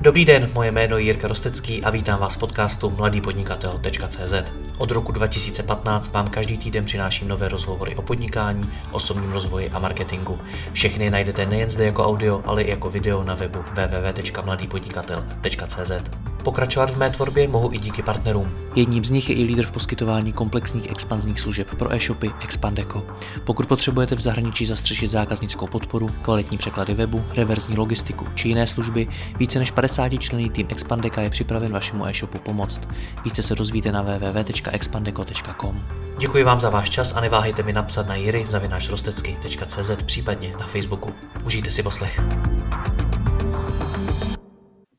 Dobrý den, moje jméno je Jirka Rostecký a vítám vás v podcastu mladýpodnikatel.cz. Od roku 2015 vám každý týden přináším nové rozhovory o podnikání, osobním rozvoji a marketingu. Všechny najdete nejen zde jako audio, ale i jako video na webu www.mladýpodnikatel.cz. Pokračovat v mé tvorbě mohu i díky partnerům. Jedním z nich je i lídr v poskytování komplexních expanzních služeb pro e-shopy Expandeco. Pokud potřebujete v zahraničí zastřešit zákaznickou podporu, kvalitní překlady webu, reverzní logistiku či jiné služby, více než 50 členný tým Expandeca je připraven vašemu e-shopu pomoct. Více se dozvíte na www.expandeco.com. Děkuji vám za váš čas a neváhejte mi napsat na jiry případně na Facebooku. Užijte si poslech.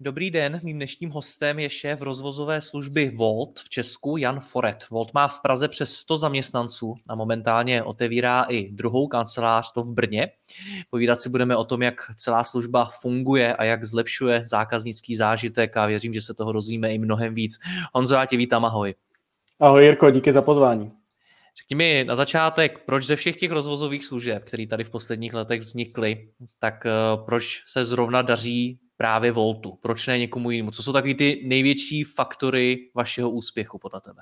Dobrý den, mým dnešním hostem je šéf rozvozové služby Volt v Česku, Jan Foret. Volt má v Praze přes 100 zaměstnanců a momentálně otevírá i druhou kancelář, to v Brně. Povídat si budeme o tom, jak celá služba funguje a jak zlepšuje zákaznický zážitek a věřím, že se toho dozvíme i mnohem víc. Honzo, já tě vítám, ahoj. Ahoj Jirko, díky za pozvání. Řekni mi na začátek, proč ze všech těch rozvozových služeb, které tady v posledních letech vznikly, tak eh, proč se zrovna daří právě Voltu? Proč ne někomu jinému? Co jsou taky ty největší faktory vašeho úspěchu podle tebe?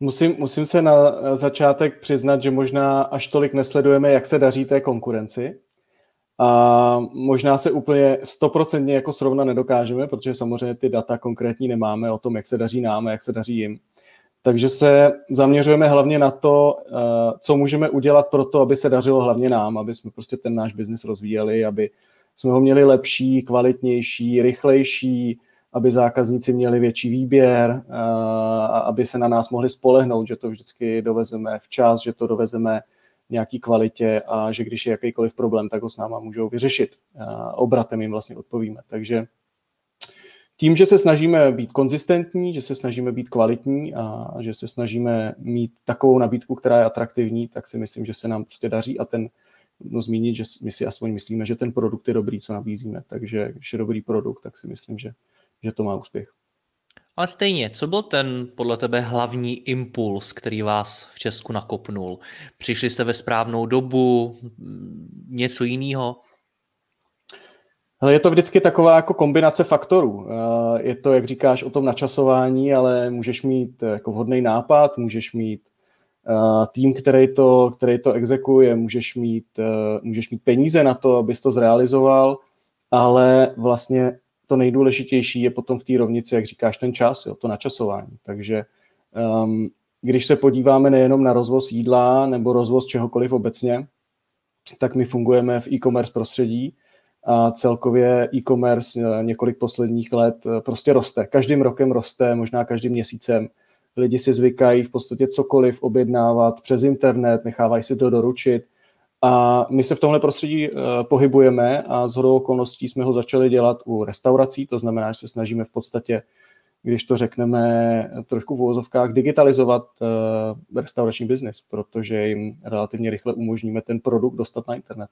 Musím, musím se na začátek přiznat, že možná až tolik nesledujeme, jak se daří té konkurenci. A možná se úplně stoprocentně jako srovna nedokážeme, protože samozřejmě ty data konkrétní nemáme o tom, jak se daří nám a jak se daří jim. Takže se zaměřujeme hlavně na to, eh, co můžeme udělat pro to, aby se dařilo hlavně nám, aby jsme prostě ten náš biznis rozvíjeli, aby jsme ho měli lepší, kvalitnější, rychlejší, aby zákazníci měli větší výběr, a aby se na nás mohli spolehnout, že to vždycky dovezeme včas, že to dovezeme nějaký kvalitě a že když je jakýkoliv problém, tak ho s náma můžou vyřešit. Obratem jim vlastně odpovíme. Takže tím, že se snažíme být konzistentní, že se snažíme být kvalitní a že se snažíme mít takovou nabídku, která je atraktivní, tak si myslím, že se nám prostě daří a ten no, zmínit, že my si aspoň myslíme, že ten produkt je dobrý, co nabízíme. Takže když je dobrý produkt, tak si myslím, že, že to má úspěch. Ale stejně, co byl ten podle tebe hlavní impuls, který vás v Česku nakopnul? Přišli jste ve správnou dobu, něco jiného? Ale je to vždycky taková jako kombinace faktorů. Eh, je to, jak říkáš, o tom načasování, ale můžeš mít jako vhodný nápad, můžeš mít Eh, tým, který to, který to exekuje, můžeš mít, eh, můžeš mít peníze na to, abys to zrealizoval, ale vlastně to nejdůležitější je potom v té rovnici, jak říkáš, ten čas, jo, to načasování. Takže um, když se podíváme nejenom na rozvoz jídla nebo rozvoz čehokoliv obecně, tak my fungujeme v e-commerce prostředí a celkově e-commerce eh, několik posledních let prostě roste. Každým rokem roste, možná každým měsícem lidi si zvykají v podstatě cokoliv objednávat přes internet, nechávají si to doručit. A my se v tomhle prostředí uh, pohybujeme a z hodou okolností jsme ho začali dělat u restaurací, to znamená, že se snažíme v podstatě, když to řekneme trošku v úvozovkách, digitalizovat uh, restaurační biznis, protože jim relativně rychle umožníme ten produkt dostat na internet.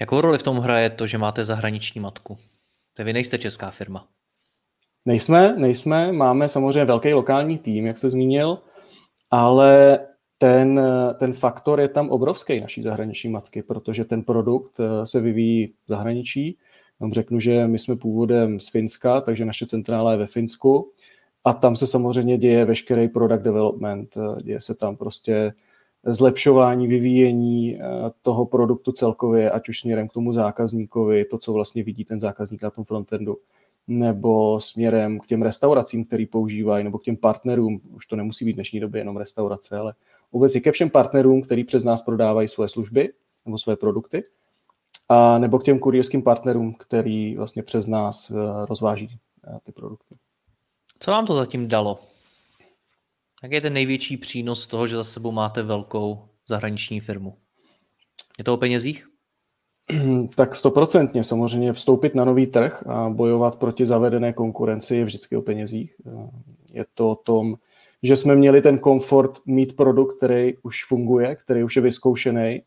Jakou roli v tom hraje to, že máte zahraniční matku? To vy nejste česká firma. Nejsme, nejsme, máme samozřejmě velký lokální tým, jak se zmínil, ale ten, ten faktor je tam obrovský naší zahraniční matky, protože ten produkt eh, se vyvíjí v zahraničí. Vám řeknu, že my jsme původem z Finska, takže naše centrála je ve Finsku a tam se samozřejmě děje veškerý product development, eh, děje se tam prostě zlepšování, vyvíjení eh, toho produktu celkově, ať už směrem k tomu zákazníkovi, to, co vlastně vidí ten zákazník na tom frontendu nebo směrem k těm restauracím, který používají, nebo k těm partnerům, už to nemusí být v dnešní době jenom restaurace, ale obecně ke všem partnerům, který přes nás prodávají svoje služby nebo své produkty, a nebo k těm kurierským partnerům, který vlastně přes nás eh, rozváží eh, ty produkty. Co vám to zatím dalo? Jak je ten největší přínos toho, že za sebou máte velkou zahraniční firmu? Je to o penězích? Tak stoprocentně samozřejmě vstoupit na nový trh a bojovat proti zavedené konkurenci je vždycky o penězích. Je to o tom, že jsme měli ten komfort mít produkt, který už funguje, který už je vyzkoušený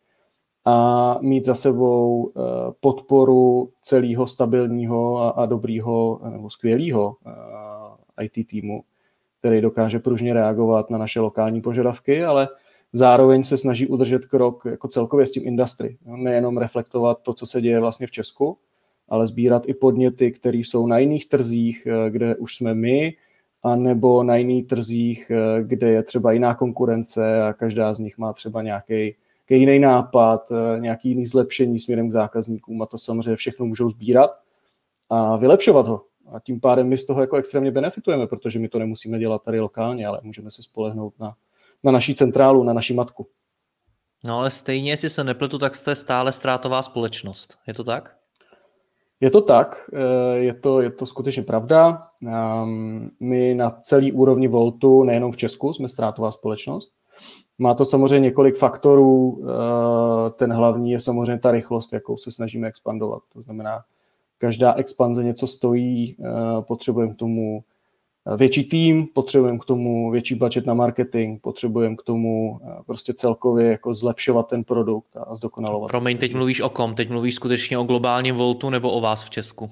a mít za sebou eh, podporu celého stabilního a, dobrýho nebo skvělého eh, IT týmu, který dokáže pružně reagovat na naše lokální požadavky, ale zároveň se snaží udržet krok jako celkově s tím industry. Nejenom reflektovat to, co se děje vlastně v Česku, ale sbírat i podněty, které jsou na jiných trzích, kde už jsme my, a nebo na jiných trzích, kde je třeba jiná konkurence a každá z nich má třeba nějaký jiný nápad, nějaký jiný zlepšení směrem k zákazníkům a to samozřejmě všechno můžou sbírat a vylepšovat ho. A tím pádem my z toho jako extrémně benefitujeme, protože my to nemusíme dělat tady lokálně, ale můžeme se spolehnout na, na naší centrálu, na naši matku. No ale stejně, jestli se nepletu, tak jste stále ztrátová společnost. Je to tak? Je to tak, eh, je to, je to skutečně pravda. Ehm, my na celý úrovni Voltu, nejenom v Česku, jsme ztrátová společnost. Má to samozřejmě několik faktorů. Eh, ten hlavní je samozřejmě ta rychlost, jakou se snažíme expandovat. To znamená, každá expanze něco stojí, eh, potřebujeme k tomu větší tým, potřebujeme k tomu větší budget na marketing, potřebujeme k tomu eh, prostě celkově jako zlepšovat ten produkt a zdokonalovat. Promiň, teď mluvíš o kom? Teď mluvíš skutečně o globálním Voltu nebo o vás v Česku?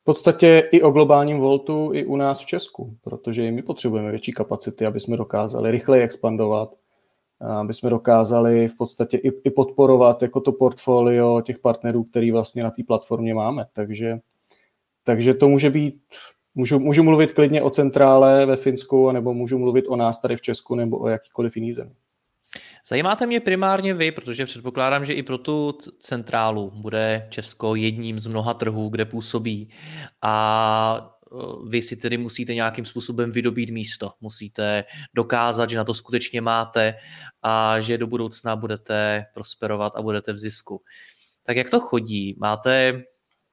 V podstatě i o globálním Voltu, i u nás v Česku, protože i my potřebujeme větší kapacity, aby jsme dokázali rychleji expandovat, aby jsme dokázali v podstatě i, i podporovat jako to portfolio těch partnerů, který vlastně na té platformě máme. Takže, takže to může být, můžu, můžu mluvit klidně o centrále ve Finsku, nebo můžu mluvit o nás tady v Česku, nebo o jakýkoliv jiný zemi. Zajímáte mě primárně vy, protože předpokládám, že i pro tu centrálu bude Česko jedním z mnoha trhů, kde působí. A vy si tedy musíte nějakým způsobem vydobít místo. Musíte dokázat, že na to skutečně máte a že do budoucna budete prosperovat a budete v zisku. Tak jak to chodí? Máte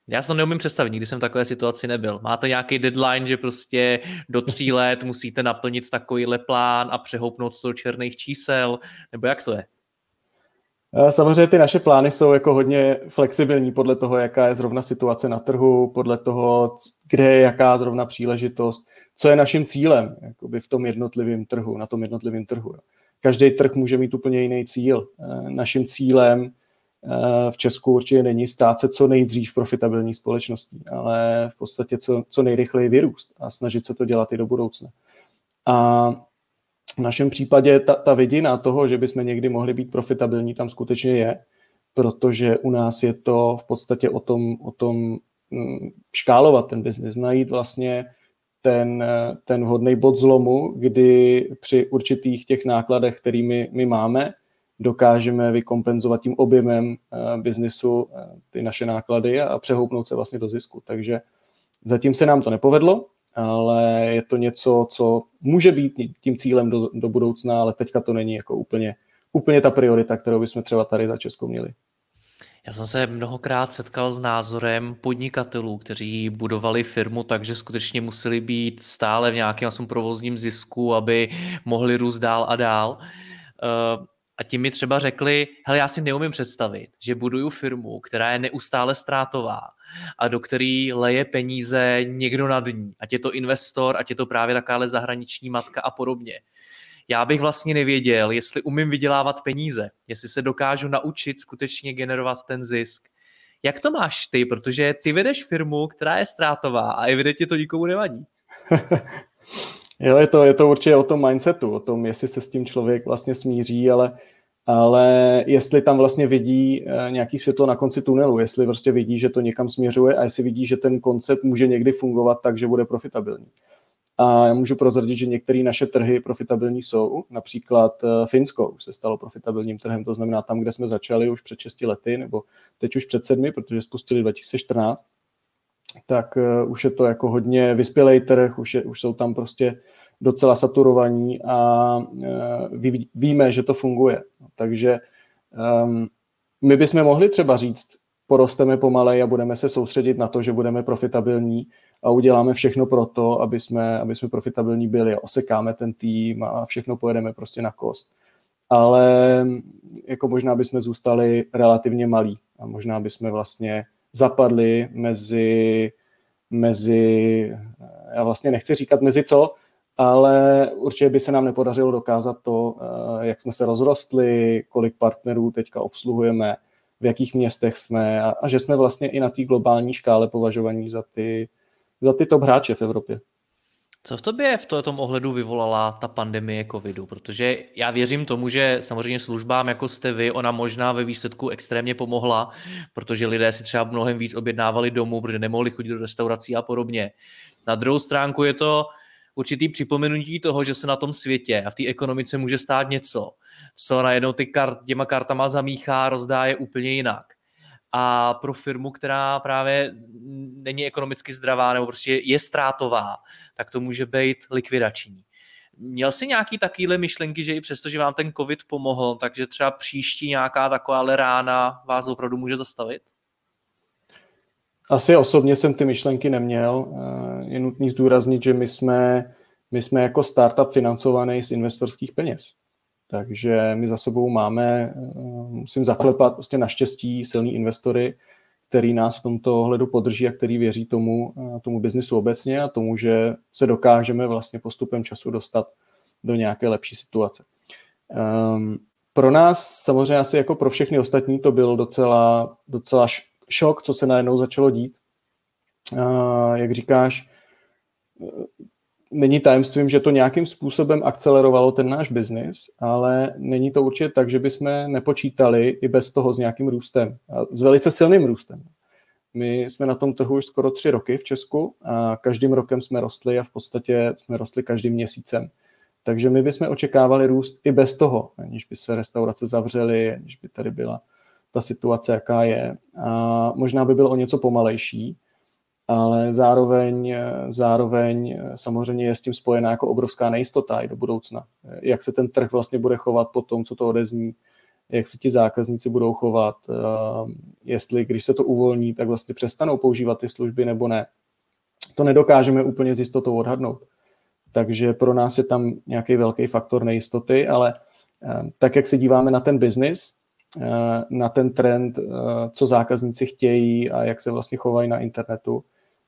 já si to neumím představit, nikdy jsem v takové situaci nebyl. Máte nějaký deadline, že prostě do tří let musíte naplnit takovýhle plán a přehoupnout to do černých čísel, nebo jak to je? Samozřejmě ty naše plány jsou jako hodně flexibilní podle toho, jaká je zrovna situace na trhu, podle toho, kde je jaká zrovna příležitost, co je naším cílem jakoby v tom jednotlivém trhu, na tom jednotlivém trhu. Každý trh může mít úplně jiný cíl. Eh, naším cílem eh, v Česku určitě není stát se co nejdřív profitabilní společností, ale v podstatě co, co nejrychleji vyrůst a snažit se to dělat i do budoucna. A v našem případě ta, ta vidina toho, že bychom někdy mohli být profitabilní, tam skutečně je, protože u nás je to v podstatě o tom, o tom mm, škálovat ten biznis, najít vlastně ten, ten vhodný bod zlomu, kdy při určitých těch nákladech, kterými my máme, dokážeme vykompenzovat tím objemem uh, biznisu uh, ty naše náklady a přehoupnout se vlastně do zisku. Takže zatím se nám to nepovedlo, ale je to něco, co může být tím cílem do, do budoucna, ale teďka to není jako úplně, úplně ta priorita, kterou bychom třeba tady za Českou měli. Já jsem se mnohokrát setkal s názorem podnikatelů, kteří budovali firmu tak, že skutečně museli být stále v nějakém provozním zisku, aby mohli růst dál a dál. A ti mi třeba řekli, hele, já si neumím představit, že buduju firmu, která je neustále ztrátová a do který leje peníze někdo nad ní, ať je to investor, ať je to právě takáhle zahraniční matka a podobně. Já bych vlastně nevěděl, jestli umím vydělávat peníze, jestli se dokážu naučit skutečně generovat ten zisk. Jak to máš ty? Protože ty vedeš firmu, která je ztrátová a evidentně to nikomu nevadí. Jo, je to, je to určitě o tom mindsetu, o tom, jestli se s tím člověk vlastně smíří, ale, ale jestli tam vlastně vidí eh, nějaký světlo na konci tunelu, jestli prostě vidí, že to někam směřuje a jestli vidí, že ten koncept může někdy fungovat tak, že bude profitabilní. A já můžu prozradit, že některé naše trhy profitabilní jsou. Například eh, Finsko už se stalo profitabilním trhem, to znamená tam, kde jsme začali už před 6 lety, nebo teď už před sedmi, protože spustili 2014, tak uh, už je to jako hodně vyspělej trh, už, je, už jsou tam prostě docela saturovaní a uh, ví, víme, že to funguje. Takže um, my bychom mohli třeba říct, porosteme pomalej a budeme se soustředit na to, že budeme profitabilní a uděláme všechno pro to, aby jsme, aby jsme profitabilní byli. Osekáme ten tým a všechno pojedeme prostě na kost. Ale jako možná bychom zůstali relativně malí a možná bychom vlastně zapadli mezi, mezi, já vlastně nechci říkat mezi co, ale určitě by se nám nepodařilo dokázat to, eh, jak jsme se rozrostli, kolik partnerů teďka obsluhujeme, v jakých městech jsme a, a že jsme vlastně i na té globální škále považovaní za ty, za ty top hráče v Evropě. Co v tobě v tom ohledu vyvolala ta pandemie covidu? Protože já věřím tomu, že samozřejmě službám jako jste vy, ona možná ve výsledku extrémně pomohla, protože lidé si třeba mnohem víc objednávali domů, protože nemohli chodit do restaurací a podobně. Na druhou stránku je to určitý připomenutí toho, že se na tom světě a v té ekonomice může stát něco, co najednou ty kart, těma kartama zamíchá, rozdá je úplně jinak a pro firmu, která právě není ekonomicky zdravá nebo prostě je ztrátová, tak to může být likvidační. Měl jsi nějaký takovýhle myšlenky, že i přesto, že vám ten covid pomohl, takže třeba příští nějaká taková rána vás opravdu může zastavit? Asi osobně jsem ty myšlenky neměl. Je nutný zdůraznit, že my jsme, my jsme jako startup financovaný z investorských peněz. Takže my za sebou máme, eh, musím zaklepat prostě naštěstí silní investory, který nás v tomto ohledu podrží a který věří tomu, eh, tomu biznisu obecně a tomu, že se dokážeme vlastně postupem času dostat do nějaké lepší situace. Um, pro nás samozřejmě asi jako pro všechny ostatní to byl docela, docela šok, co se najednou začalo dít. Uh, jak říkáš, není tajemstvím, že to nějakým způsobem akcelerovalo ten náš biznis, ale není to určitě tak, že bychom nepočítali i bez toho s nějakým růstem, s velice silným růstem. My jsme na tom trhu už skoro tři roky v Česku a každým rokem jsme rostli a v podstatě jsme rostli každým měsícem. Takže my bychom očekávali růst i bez toho, aniž by se restaurace zavřely, aniž by tady byla ta situace, jaká je. A možná by bylo o něco pomalejší, ale zároveň, zároveň samozřejmě je s tím spojená jako obrovská nejistota i do budoucna. Jak se ten trh vlastně bude chovat po tom, co to odezní, jak se ti zákazníci budou chovat, eh, jestli když se to uvolní, tak vlastně přestanou používat ty služby nebo ne. To nedokážeme úplně s jistotou odhadnout. Takže pro nás je tam nějaký velký faktor nejistoty, ale eh, tak, jak se díváme na ten biznis, eh, na ten trend, co zákazníci chtějí a jak se vlastně chovají na internetu,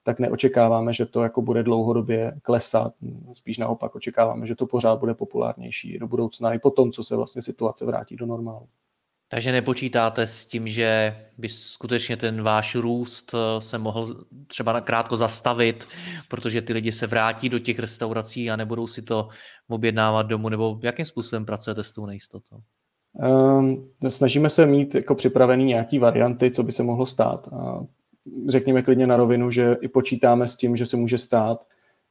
tak neočekáváme, že to jako bude dlouhodobě klesat. Spíš naopak očekáváme, že to pořád bude populárnější do budoucna i po tom, co se vlastně situace vrátí do normálu. Takže nepočítáte s tím, že by skutečně ten váš růst eh, se mohl třeba krátko zastavit, protože ty lidi se vrátí do těch restaurací a nebudou si to objednávat domů, nebo jakým způsobem pracujete s tou nejistotou? Um, snažíme se mít jako připravený nějaký varianty, co by se mohlo stát. A řekněme klidně na rovinu, že i počítáme s tím, že se může stát,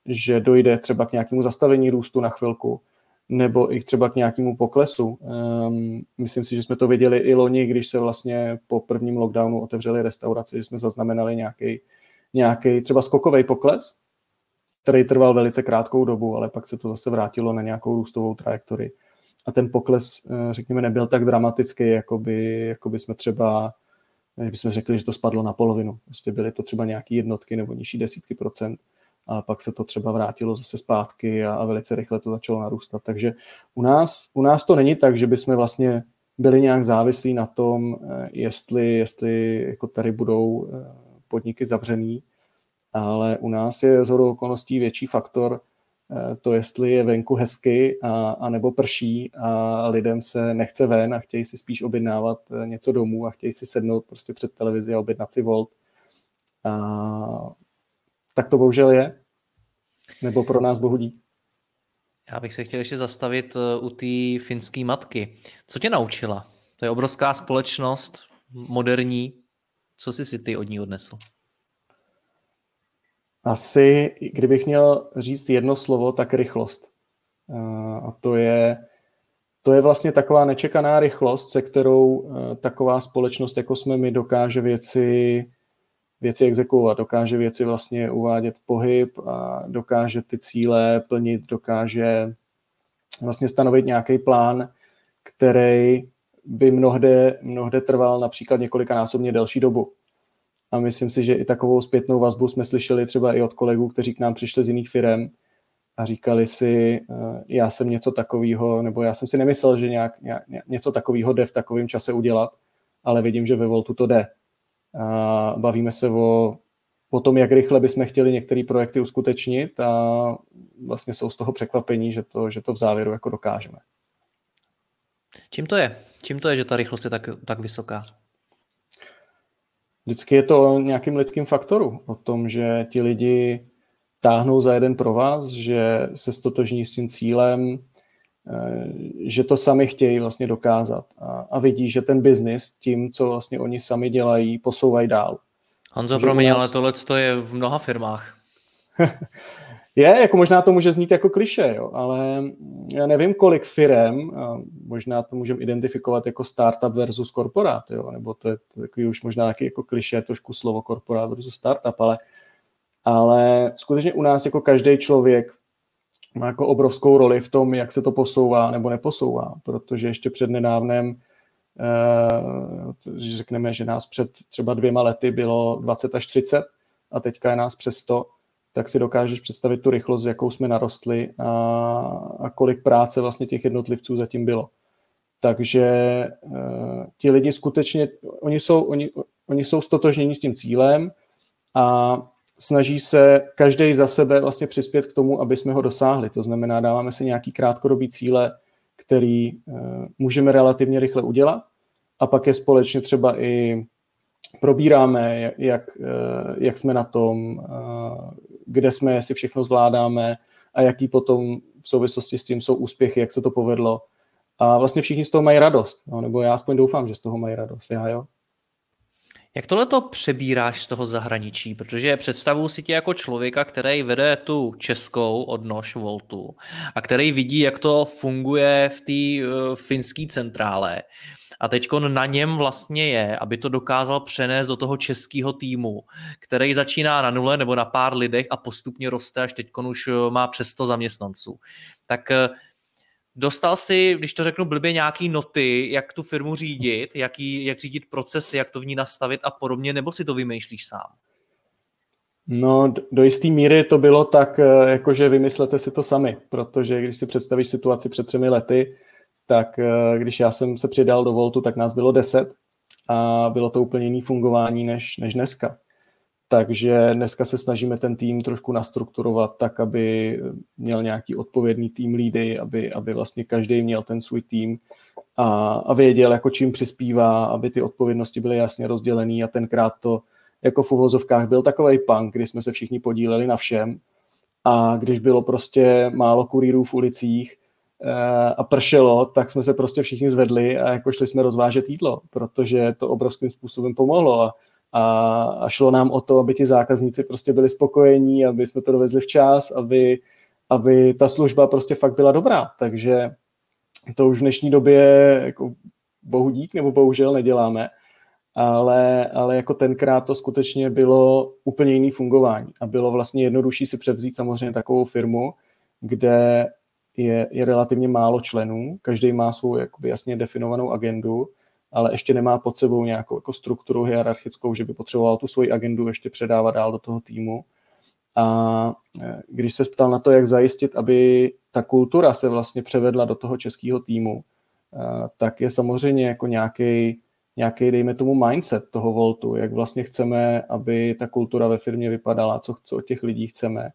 že dojde třeba k nějakému zastavení růstu na chvilku, nebo i třeba k nějakému poklesu. Um, myslím si, že jsme to viděli i loni, když se vlastně po prvním lockdownu otevřeli restaurace, že jsme zaznamenali nějaký, nějaký třeba skokový pokles, který trval velice krátkou dobu, ale pak se to zase vrátilo na nějakou růstovou trajektorii. A ten pokles, eh, řekněme, nebyl tak dramatický, jako by, jako by jsme třeba bychom řekli, že to spadlo na polovinu. Prostě byly to třeba nějaké jednotky nebo nižší desítky procent, a pak se to třeba vrátilo zase zpátky a, a velice rychle to začalo narůstat. Takže u nás, u nás to není tak, že bychom vlastně byli nějak závislí na tom, eh, jestli, jestli jako tady budou eh, podniky zavřený, ale u nás je z okolností větší faktor to, jestli je venku hezky a, a nebo prší a lidem se nechce ven a chtějí si spíš objednávat eh, něco domů a chtějí si sednout prostě před televizi a objednat si Volt. A, tak to bohužel je. Nebo pro nás bohu dík. Já bych se chtěl ještě zastavit eh, u té finské matky. Co tě naučila? To je obrovská společnost, moderní. Co jsi si ty od ní odnesl? Asi, kdybych měl říct jedno slovo, tak rychlost. A to je, to je vlastně taková nečekaná rychlost, se kterou e, taková společnost, jako jsme my, dokáže věci, věci exekuovat, dokáže věci vlastně uvádět v pohyb a dokáže ty cíle plnit, dokáže vlastně stanovit nějaký plán, který by mnohde, mnohde trval například několikanásobně delší dobu. A myslím si, že i takovou zpětnou vazbu jsme slyšeli třeba i od kolegů, kteří k nám přišli z jiných firm a říkali si, eh, já jsem něco takového, nebo já jsem si nemyslel, že nějak, něco takového jde v takovém čase udělat, ale vidím, že ve Voltu to jde. A bavíme se o, o tom, jak rychle bychom chtěli některé projekty uskutečnit a vlastně jsou z toho překvapení, že to, že to v závěru jako dokážeme. Čím to je? Čím to je, že ta rychlost je tak, tak vysoká? Vždycky je to o nějakým lidským faktoru, o tom, že ti lidi táhnou za jeden pro vás, že se stotožní s tím cílem, eh, že to sami chtějí vlastně dokázat a, a vidí, že ten biznis tím, co vlastně oni sami dělají, posouvají dál. Honzo, promiň, nás... ale tohle je v mnoha firmách. je, jako možná to může znít jako kliše, jo, ale já nevím, kolik firem, možná to můžeme identifikovat jako startup versus korporát, jo, nebo to je takový už možná taky jako kliše, trošku slovo korporát versus startup, ale, ale skutečně u nás jako každý člověk má jako obrovskou roli v tom, jak se to posouvá nebo neposouvá, protože ještě před nedávnem eh, řekneme, že nás před třeba dvěma lety bylo 20 až 30 a teďka je nás přes 100, tak si dokážeš představit tu rychlost, jakou jsme narostli a, a kolik práce vlastně těch jednotlivců zatím bylo. Takže uh, ti lidi skutečně, oni jsou, oni, oni jsou stotožnění s tím cílem a snaží se každý za sebe vlastně přispět k tomu, aby jsme ho dosáhli. To znamená, dáváme si nějaký krátkodobý cíle, který uh, můžeme relativně rychle udělat a pak je společně třeba i probíráme, jak, eh, jak jsme na tom, kde jsme, jestli všechno zvládáme a jaký potom v souvislosti s tím jsou úspěchy, jak se to povedlo. A vlastně všichni z toho mají radost, no, nebo já aspoň doufám, že z toho mají radost, já jo. Jak tohle to přebíráš z toho zahraničí? Protože představuji si tě jako člověka, který vede tu českou odnož Voltu a který vidí, jak to funguje v té uh, finské centrále. A teď na něm vlastně je, aby to dokázal přenést do toho českého týmu, který začíná na nule nebo na pár lidech a postupně roste, až teď už eh, má přes 100 zaměstnanců. Tak eh, dostal si, když to řeknu blbě, nějaký noty, jak tu firmu řídit, jaký, jak řídit procesy, jak to v ní nastavit a podobně, nebo si to vymýšlíš sám? No, do jisté míry to bylo tak, eh, jakože vymyslete si to sami, protože když si představíš situaci před třemi lety, tak eh, když já jsem se přidal do Voltu, tak nás bylo deset a bylo to úplně jiný fungování než, než dneska. Takže dneska se snažíme ten tým trošku nastrukturovat tak, aby měl nějaký odpovědný tým lídy, aby, aby vlastně každý měl ten svůj tým a, a věděl, jako čím přispívá, aby ty odpovědnosti byly jasně rozdělené a tenkrát to jako v uvozovkách byl takový punk, kdy jsme se všichni podíleli na všem a když bylo prostě málo kurýrů v ulicích, a pršelo, tak jsme se prostě všichni zvedli a jako šli jsme rozvážet jídlo, protože to obrovským způsobem pomohlo a, a, a šlo nám o to, aby ti zákazníci prostě byli spokojení, aby jsme to dovezli včas, aby, aby ta služba prostě fakt byla dobrá, takže to už v dnešní době jako bohu dík nebo bohužel neděláme, ale, ale jako tenkrát to skutečně bylo úplně jiný fungování a bylo vlastně jednodušší si převzít samozřejmě takovou firmu, kde je, je relativně málo členů, každý má svou jakoby jasně definovanou agendu, ale ještě nemá pod sebou nějakou jako strukturu hierarchickou, že by potřeboval tu svoji agendu ještě předávat dál do toho týmu. A e, když se ptal na to, jak zajistit, aby ta kultura se vlastně převedla do toho českého týmu, e, tak je samozřejmě jako nějaký, nějaký, dejme tomu, mindset toho Voltu, jak vlastně chceme, aby ta kultura ve firmě vypadala, co, co od těch lidí chceme,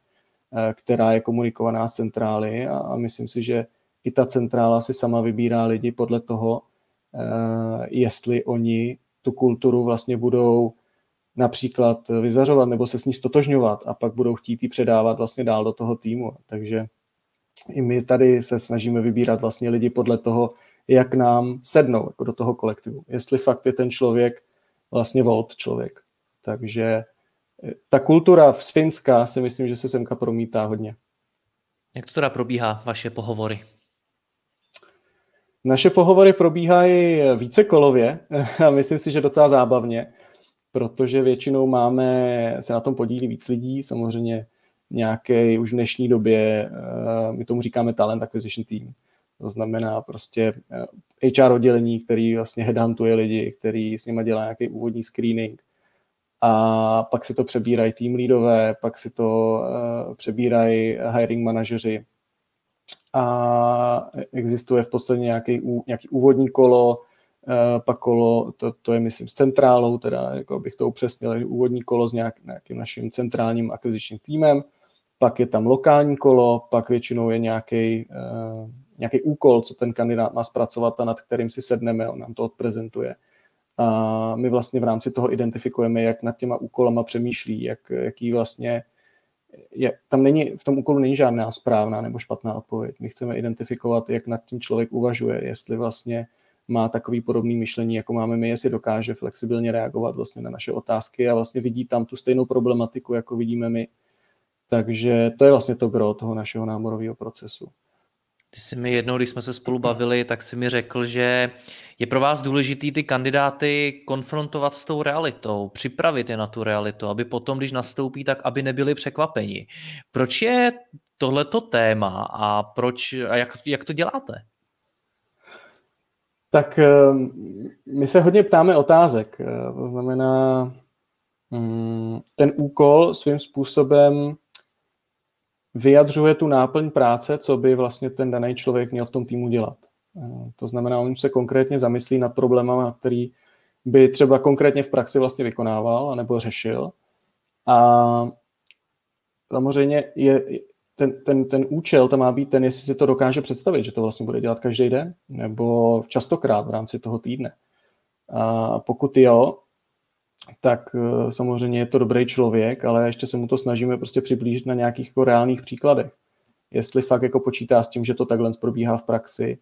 která je komunikovaná z centrály a, a myslím si, že i ta centrála si sama vybírá lidi podle toho, eh, jestli oni tu kulturu vlastně budou například vyzařovat nebo se s ní stotožňovat a pak budou chtít ji předávat vlastně dál do toho týmu. Takže i my tady se snažíme vybírat vlastně lidi podle toho, jak nám sednou jako do toho kolektivu. Jestli fakt je ten člověk vlastně volt člověk. Takže ta kultura z Finska si myslím, že se semka promítá hodně. Jak to teda probíhá, vaše pohovory? Naše pohovory probíhají více kolově a myslím si, že docela zábavně, protože většinou máme, se na tom podílí víc lidí, samozřejmě nějaký už v dnešní době, eh, my tomu říkáme talent acquisition team, to znamená prostě eh, HR oddělení, který vlastně headhuntuje lidi, který s nimi dělá nějaký úvodní screening, a pak si to přebírají tým lídové, pak si to uh, přebírají hiring manažeři a existuje v podstatě nějaký, nějaký úvodní kolo, uh, pak kolo, to, to je myslím s centrálou, teda jako bych to upřesnil, úvodní kolo s nějak, nějakým naším centrálním akvizičním týmem, pak je tam lokální kolo, pak většinou je nějaký, uh, nějaký úkol, co ten kandidát má zpracovat a nad kterým si sedneme, on nám to odprezentuje. A my vlastně v rámci toho identifikujeme, jak nad těma úkolama přemýšlí, jak, jaký vlastně je, tam není, v tom úkolu není žádná správná nebo špatná odpověď. My chceme identifikovat, jak nad tím člověk uvažuje, jestli vlastně má takový podobný myšlení, jako máme my, jestli dokáže flexibilně reagovat vlastně na naše otázky a vlastně vidí tam tu stejnou problematiku, jako vidíme my. Takže to je vlastně to gro toho našeho námorového procesu. Ty jsi mi jednou, když jsme se spolu bavili, tak si mi řekl, že je pro vás důležitý ty kandidáty konfrontovat s tou realitou, připravit je na tu realitu, aby potom, když nastoupí, tak aby nebyli překvapeni. Proč je tohleto téma a proč a jak, jak to děláte? Tak eh, my se hodně ptáme otázek. Eh, to znamená, mm, ten úkol svým způsobem vyjadřuje tu náplň práce, co by vlastně ten daný člověk měl v tom týmu dělat. Eh, to znamená, on se konkrétně zamyslí nad problémama, který by třeba konkrétně v praxi vlastně vykonával nebo řešil. A samozřejmě je, ten, ten, ten účel tam má být ten, jestli si to dokáže představit, že to vlastně bude dělat každý den nebo častokrát v rámci toho týdne. A pokud jo, tak eh, samozřejmě je to dobrý člověk, ale ještě se mu to snažíme prostě přiblížit na nějakých jako reálných příkladech. Jestli fakt jako počítá s tím, že to takhle probíhá v praxi,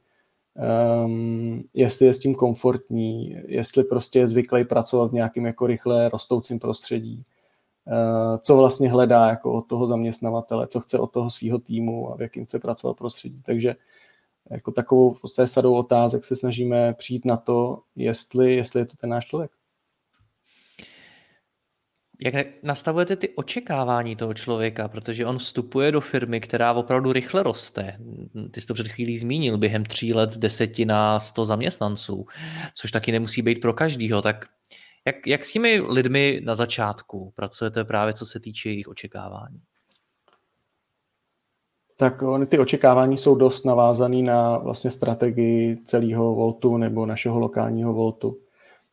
um, jestli je s tím komfortní, jestli prostě je zvyklý pracovat v nějakém jako rychle rostoucím prostředí, uh, co vlastně hledá jako od toho zaměstnavatele, co chce od toho svého týmu a v jakým chce pracovat prostředí. Takže jako takovou podstatě sadou otázek se snažíme přijít na to, jestli, jestli je to ten náš člověk. Jak nastavujete ty očekávání toho člověka, protože on vstupuje do firmy, která opravdu rychle roste. Ty jsi to před chvílí zmínil, během tří let z deseti na sto zaměstnanců, což taky nemusí být pro každýho. Tak jak, jak s těmi lidmi na začátku pracujete právě co se týče jejich očekávání? Tak ony ty očekávání jsou dost navázané na vlastně strategii celého Voltu nebo našeho lokálního Voltu.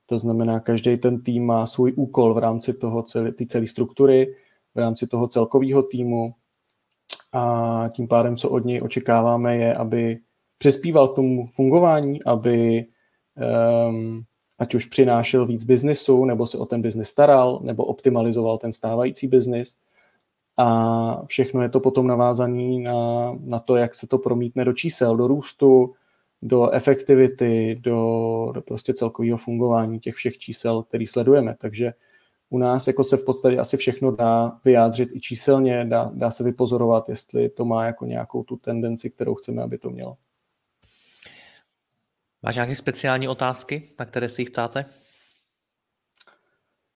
To znamená, každý ten tým má svůj úkol v rámci toho celé, ty celé struktury, v rámci toho celkového týmu a tím pádem, co od něj očekáváme, je, aby přispíval k tomu fungování, aby um, ať už přinášel víc biznisu, nebo se o ten biznis staral, nebo optimalizoval ten stávající biznis. A všechno je to potom navázané na, na to, jak se to promítne do čísel, do růstu, do efektivity, do, do prostě celkového fungování těch všech čísel, který sledujeme. Takže u nás jako se v podstatě asi všechno dá vyjádřit i číselně, dá, dá se vypozorovat, jestli to má jako nějakou tu tendenci, kterou chceme, aby to mělo. Máš nějaké speciální otázky, na které se jich ptáte?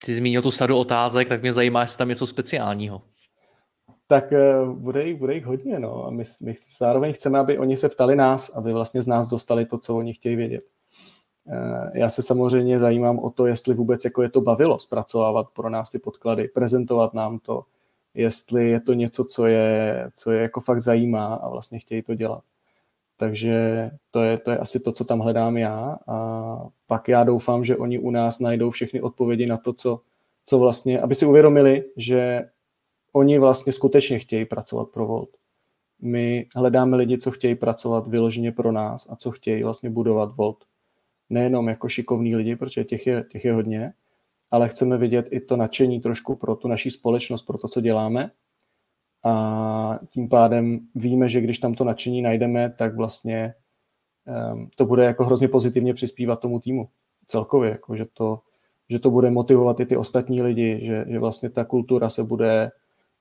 Ty zmínil tu sadu otázek, tak mě zajímá, jestli tam něco speciálního tak eh, bude jich, bude jich hodně. No. A my, my zároveň chceme, aby oni se ptali nás, aby vlastně z nás dostali to, co oni chtějí vědět. Eh, já se samozřejmě zajímám o to, jestli vůbec jako je to bavilo zpracovávat pro nás ty podklady, prezentovat nám to, jestli je to něco, co je, co je jako fakt zajímá a vlastně chtějí to dělat. Takže to je, to je asi to, co tam hledám já a pak já doufám, že oni u nás najdou všechny odpovědi na to, co, co vlastně, aby si uvědomili, že oni vlastně skutečně chtějí pracovat pro Volt. My hledáme lidi, co chtějí pracovat vyloženě pro nás a co chtějí vlastně budovat Volt. Nejenom jako šikovní lidi, protože těch je, těch je hodně, ale chceme vidět i to nadšení trošku pro tu naší společnost, pro to, co děláme. A tím pádem víme, že když tam to nadšení najdeme, tak vlastně um, to bude jako hrozně pozitivně přispívat tomu týmu celkově, jako že to, že to bude motivovat i ty ostatní lidi, že, že vlastně ta kultura se bude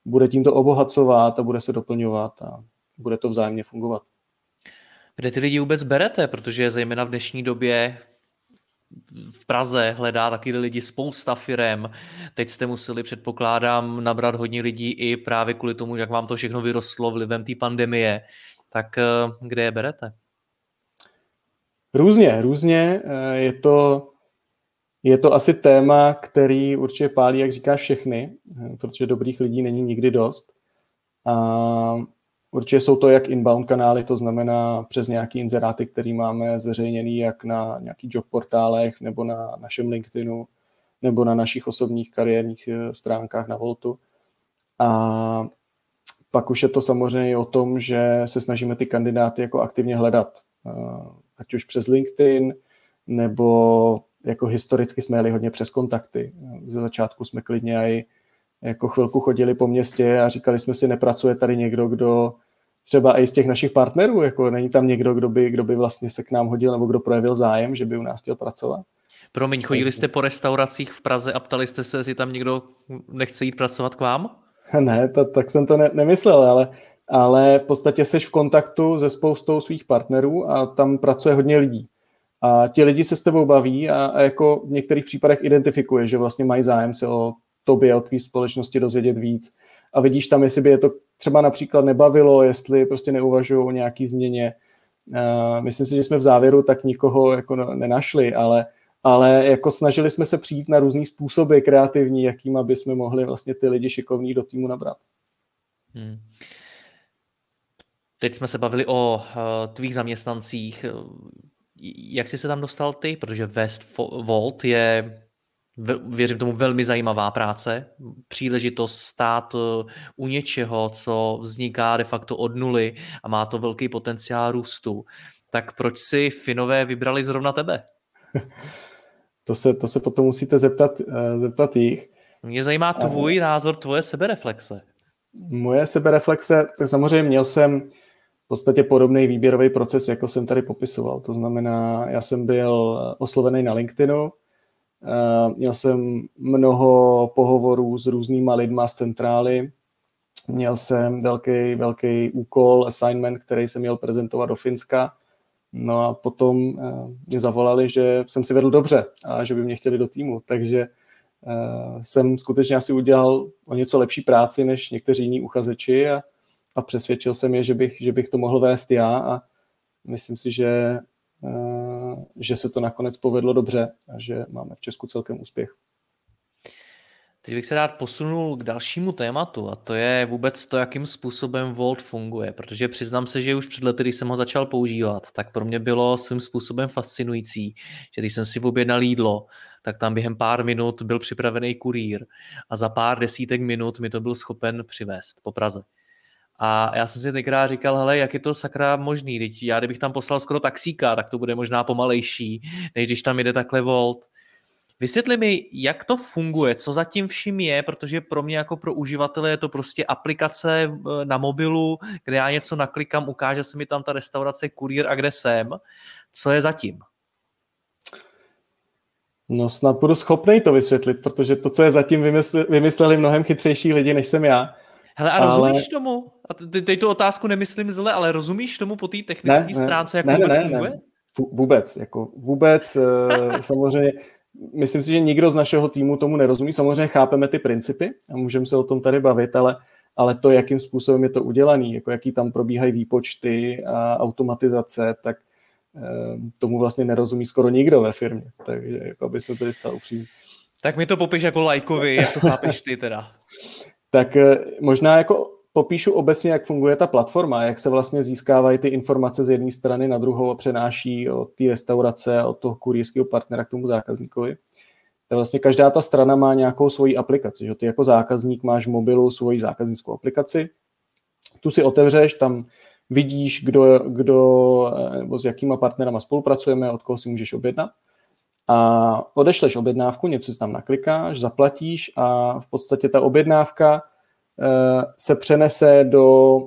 bude tímto obohacovat a bude se doplňovat a bude to vzájemně fungovat. Kde ty lidi vůbec berete? Protože zejména v dnešní době v Praze hledá taky lidi spousta firem. Teď jste museli, předpokládám, nabrat hodně lidí i právě kvůli tomu, jak vám to všechno vyrostlo vlivem té pandemie. Tak eh, kde je berete? Různě, různě. Eh, je to je to asi téma, který určitě pálí, jak říkáš, všechny, protože dobrých lidí není nikdy dost. A určitě jsou to jak inbound kanály, to znamená přes nějaký inzeráty, který máme zveřejněný jak na nějakých job portálech, nebo na našem LinkedInu, nebo na našich osobních kariérních eh, stránkách na Voltu. A pak už je to samozřejmě o tom, že se snažíme ty kandidáty jako aktivně hledat. Eh, ať už přes LinkedIn, nebo jako historicky jsme jeli hodně přes kontakty. Ze začátku jsme klidně i jako chvilku chodili po městě a říkali jsme si, nepracuje tady někdo, kdo třeba i z těch našich partnerů, jako není tam někdo, kdo by, kdo by vlastně se k nám hodil nebo kdo projevil zájem, že by u nás chtěl pracovat. Promiň, chodili jste po restauracích v Praze a ptali jste se, jestli tam někdo nechce jít pracovat k vám? Ne, to, tak jsem to ne, nemyslel, ale, ale v podstatě seš v kontaktu se spoustou svých partnerů a tam pracuje hodně lidí. A ti lidi se s tebou baví a, a jako v některých případech identifikuje, že vlastně mají zájem se o tobě, o tvý společnosti dozvědět víc. A vidíš tam, jestli by je to třeba například nebavilo, jestli prostě neuvažují o nějaký změně. Uh, myslím si, že jsme v závěru tak nikoho jako nenašli, ale ale jako snažili jsme se přijít na různý způsoby kreativní, jakým aby jsme mohli vlastně ty lidi šikovní do týmu nabrat. Hmm. Teď jsme se bavili o uh, tvých zaměstnancích. Jak jsi se tam dostal ty? Protože West Vault je, věřím tomu, velmi zajímavá práce. Příležitost stát eh, u něčeho, co vzniká de facto od nuly a má to velký potenciál růstu. Tak proč si Finové vybrali zrovna tebe? To se, to se potom musíte zeptat, uh, zeptat jich. Mě zajímá tvůj uh, názor, tvoje sebereflexe. Moje sebereflexe, tak samozřejmě měl jsem podstatě podobný výběrový proces, jako jsem tady popisoval. To znamená, já jsem byl oslovený na LinkedInu, uh, měl jsem mnoho pohovorů s různýma lidma z centrály, měl jsem velký, velký úkol, assignment, který jsem měl prezentovat do Finska, No a potom uh, mě zavolali, že jsem si vedl dobře a že by mě chtěli do týmu, takže uh, jsem skutečně asi udělal o něco lepší práci než někteří jiní uchazeči a, a přesvědčil jsem je, že bych, že bych to mohl vést já a myslím si, že, uh, že se to nakonec povedlo dobře a že máme v Česku celkem úspěch. Teď bych se rád posunul k dalšímu tématu a to je vůbec to, jakým způsobem Volt funguje, protože přiznám se, že už před lety, když jsem ho začal používat, tak pro mě bylo svým způsobem fascinující, že když jsem si objednal jídlo, tak tam během pár minut byl připravený kurýr a za pár desítek minut mi to byl schopen přivést po Praze. A já jsem si tenkrát říkal, hele, jak je to sakra možný, teď já kdybych tam poslal skoro taxíka, tak to bude možná pomalejší, než když tam jde takhle Volt. Vysvětli mi, jak to funguje, co zatím vším je, protože pro mě jako pro uživatele je to prostě aplikace eh, na mobilu, kde já něco naklikám, ukáže se mi tam ta restaurace, kurýr a kde jsem. Co je zatím? No snad budu schopný to vysvětlit, protože to, co je zatím, vymysle, vymysleli mnohem chytřejší lidi, než jsem já. Hele, a ale... rozumíš tomu? A teď tu otázku nemyslím zle, ale rozumíš tomu po té technické ne, stránce, jak ne, vůbec ne, funguje? Ne. Vůbec, jako vůbec, eh, samozřejmě myslím si, že nikdo z našeho týmu tomu nerozumí. Samozřejmě chápeme ty principy a můžeme se o tom tady bavit, ale, ale to, jakým způsobem je to udělané, jako jaký tam probíhají výpočty a automatizace, tak eh, tomu vlastně nerozumí skoro nikdo ve firmě. Takže jako aby jsme byli zcela upřímní. Tak mi to popiš jako lajkovi, jak to chápeš ty teda. tak eh, možná jako popíšu obecně, jak funguje ta platforma, jak se vlastně získávají ty informace z jedné strany na druhou a přenáší od té restaurace, od toho kurýrského partnera k tomu zákazníkovi. Tak vlastně každá ta strana má nějakou svoji aplikaci. Že? Ty jako zákazník máš v mobilu svoji zákaznickou aplikaci, tu si otevřeš, tam vidíš, kdo, kdo nebo s jakýma partnerama spolupracujeme, od koho si můžeš objednat. A odešleš objednávku, něco si tam naklikáš, zaplatíš a v podstatě ta objednávka Eh, se přenese do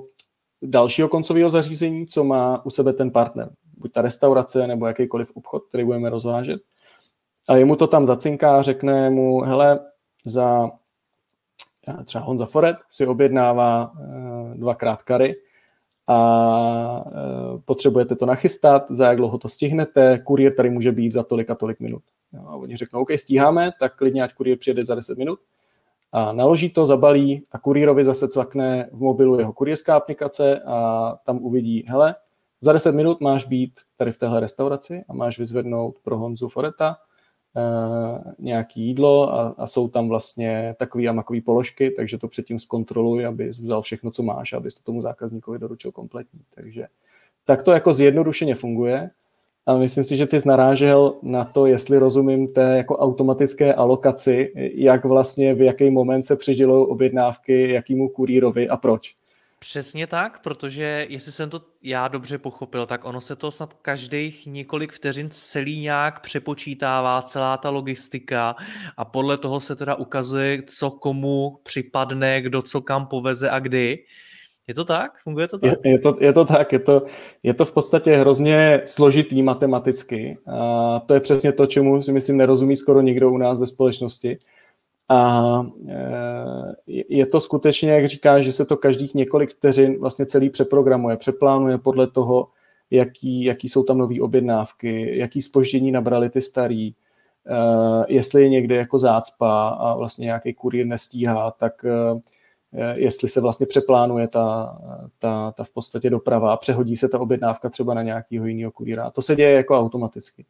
dalšího koncového zařízení, co má u sebe ten partner. Buď ta restaurace nebo jakýkoliv obchod, který budeme rozvážet. A jemu to tam zacinká, řekne mu, hele, za třeba Honza Foret si objednává eh, dvakrát kary a eh, potřebujete to nachystat, za jak dlouho to stihnete, kurýr tady může být za tolik a tolik minut. a oni řeknou, OK, stíháme, tak klidně ať kurýr přijede za 10 minut a naloží to, zabalí a kurýrovi zase cvakne v mobilu jeho kurýrská aplikace a tam uvidí, hele, za 10 minut máš být tady v téhle restauraci a máš vyzvednout pro Honzu Foreta nějaký jídlo a, a jsou tam vlastně takový a makový položky, takže to předtím zkontroluj, aby vzal všechno, co máš, abys to tomu zákazníkovi doručil kompletní. Takže tak to jako zjednodušeně funguje. A myslím si, že ty narážel na to, jestli rozumím té jako automatické alokaci, jak vlastně v jaký moment se přidělují objednávky, jakýmu kurýrovi a proč. Přesně tak, protože jestli jsem to já dobře pochopil, tak ono se to snad každých několik vteřin celý nějak přepočítává, celá ta logistika a podle toho se teda ukazuje, co komu připadne, kdo co kam poveze a kdy. Je to tak? Funguje to tak? Je, je, to, je to tak, je to, je to v podstatě hrozně složitý matematicky. A to je přesně to, čemu si myslím nerozumí skoro nikdo u nás ve společnosti. A e, je to skutečně, jak říká, že se to každých několik vteřin vlastně celý přeprogramuje, přeplánuje podle toho, jaký, jaký jsou tam nové objednávky, jaký spoždění nabrali ty starý, e, jestli je někde jako zácpa a vlastně nějaký kurýr nestíhá, tak e, jestli se vlastně přeplánuje ta, ta, ta v podstatě doprava a přehodí se ta objednávka třeba na nějakého jiného kurýra. To se děje jako automaticky.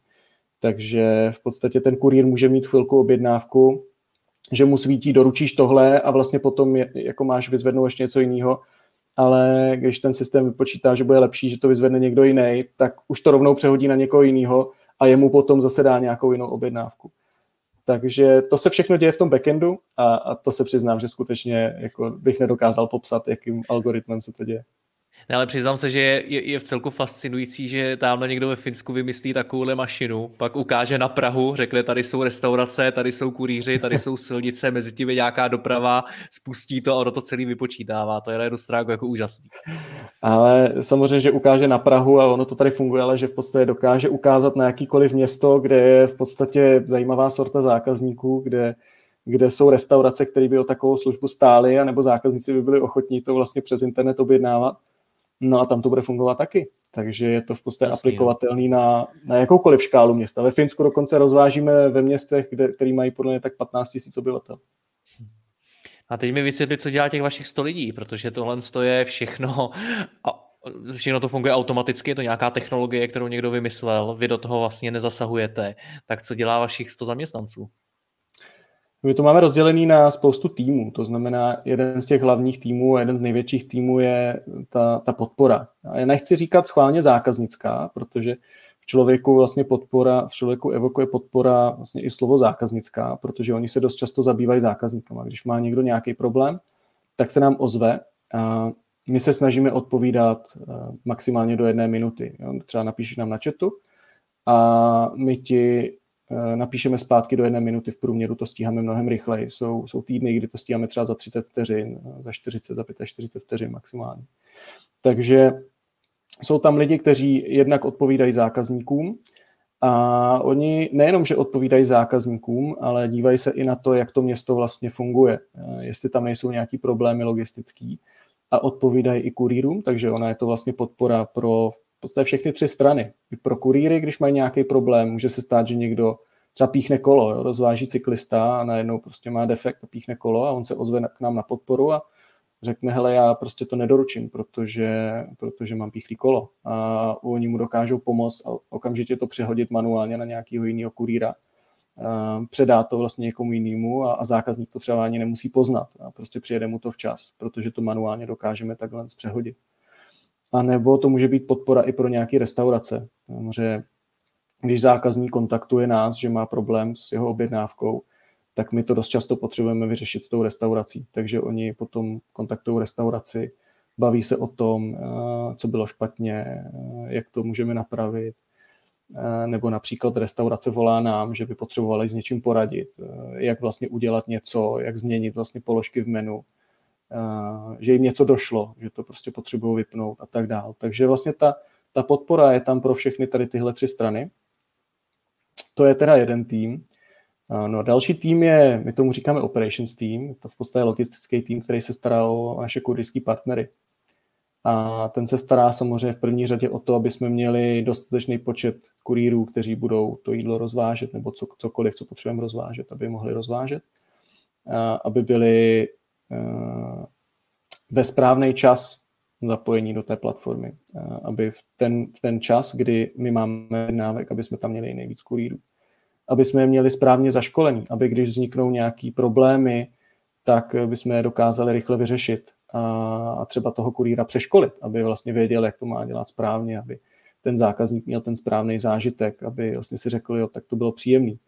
Takže v podstatě ten kurýr může mít chvilku objednávku, že mu svítí, doručíš tohle a vlastně potom je, jako máš vyzvednout ještě něco jiného, ale když ten systém vypočítá, že bude lepší, že to vyzvedne někdo jiný, tak už to rovnou přehodí na někoho jiného a jemu potom zase dá nějakou jinou objednávku. Takže to se všechno děje v tom backendu a, a to se přiznám, že skutečně jako bych nedokázal popsat, jakým algoritmem se to děje. Ne, ale přiznám se, že je, je v celku fascinující, že tamhle někdo ve Finsku vymyslí takovouhle mašinu, pak ukáže na Prahu, řekne, tady jsou restaurace, tady jsou kurýři, tady jsou silnice, mezi tím je nějaká doprava, spustí to a ono to celý vypočítává. To je na jednu stránku jako úžasný. Ale samozřejmě, že ukáže na Prahu a ono to tady funguje, ale že v podstatě dokáže ukázat na jakýkoliv město, kde je v podstatě zajímavá sorta zákazníků, kde kde jsou restaurace, které by o takovou službu stály, anebo zákazníci by byli ochotní to vlastně přes internet objednávat No a tam to bude fungovat taky. Takže je to v podstatě Jasný, aplikovatelný na, na jakoukoliv škálu města. Ve Finsku dokonce rozvážíme ve městech, kde, který mají podle mě tak 15 000 obyvatel. A teď mi vysvětlit, co dělá těch vašich 100 lidí, protože tohle je všechno a všechno to funguje automaticky, je to nějaká technologie, kterou někdo vymyslel, vy do toho vlastně nezasahujete. Tak co dělá vašich 100 zaměstnanců? My to máme rozdělený na spoustu týmů, to znamená, jeden z těch hlavních týmů, jeden z největších týmů je ta, ta podpora. A já nechci říkat schválně zákaznická, protože v člověku vlastně podpora, v člověku evokuje podpora vlastně i slovo zákaznická, protože oni se dost často zabývají zákazníkama. Když má někdo nějaký problém, tak se nám ozve a my se snažíme odpovídat eh, maximálně do jedné minuty. Třeba napíšeš nám na chatu a my ti napíšeme zpátky do jedné minuty v průměru, to stíháme mnohem rychleji. Jsou, jsou týdny, kdy to stíháme třeba za 30 vteřin, eh, za 40, za 45 vteřin maximálně. Takže jsou tam lidi, kteří jednak odpovídají zákazníkům a oni nejenom, že odpovídají zákazníkům, ale dívají se i na to, jak to město vlastně funguje, eh, jestli tam nejsou nějaký problémy logistický a odpovídají i kurýrům, takže ona je to vlastně podpora pro podstatě všechny tři strany. I pro kurýry, když mají nějaký problém, může se stát, že někdo třeba píchne kolo, jo, rozváží cyklista a najednou prostě má defekt a píchne kolo a on se ozve k nám na podporu a řekne, hele, já prostě to nedoručím, protože, protože mám píchlý kolo. A oni mu dokážou pomoct a okamžitě to přehodit manuálně na nějakého jiného kurýra. Předá to vlastně někomu jinému a, a zákazník to třeba ani nemusí poznat. A prostě přijede mu to včas, protože to manuálně dokážeme takhle přehodit. A nebo to může být podpora i pro nějaké restaurace. Samozřejmě, když zákazník kontaktuje nás, že má problém s jeho objednávkou, tak my to dost často potřebujeme vyřešit s tou restaurací. Takže oni potom kontaktují restauraci, baví se o tom, eh, co bylo špatně, eh, jak to můžeme napravit. Eh, nebo například restaurace volá nám, že by potřebovali s něčím poradit, jak vlastně udělat něco, jak změnit vlastně položky v menu že jim něco došlo, že to prostě potřebují vypnout a tak dále. Takže vlastně ta, ta podpora je tam pro všechny tady tyhle tři strany. To je teda jeden tým. No další tým je, my tomu říkáme operations team, to v podstatě logistický tým, který se stará o naše kurdijské partnery. A ten se stará samozřejmě v první řadě o to, aby jsme měli dostatečný počet kurýrů, kteří budou to jídlo rozvážet, nebo co, cokoliv, co potřebujeme rozvážet, aby mohli rozvážet. A aby byli ve správný čas zapojení do té platformy, eh, aby v ten, v ten čas, kdy my máme návek, aby jsme tam měli nejvíc kurýrů, aby jsme je měli správně zaškolený, aby když vzniknou nějaký problémy, tak by jsme je dokázali rychle vyřešit a, a třeba toho kurýra přeškolit, aby vlastně věděl, jak to má dělat správně, aby ten zákazník měl ten správný zážitek, aby vlastně si řekl, jo, tak to bylo příjemný,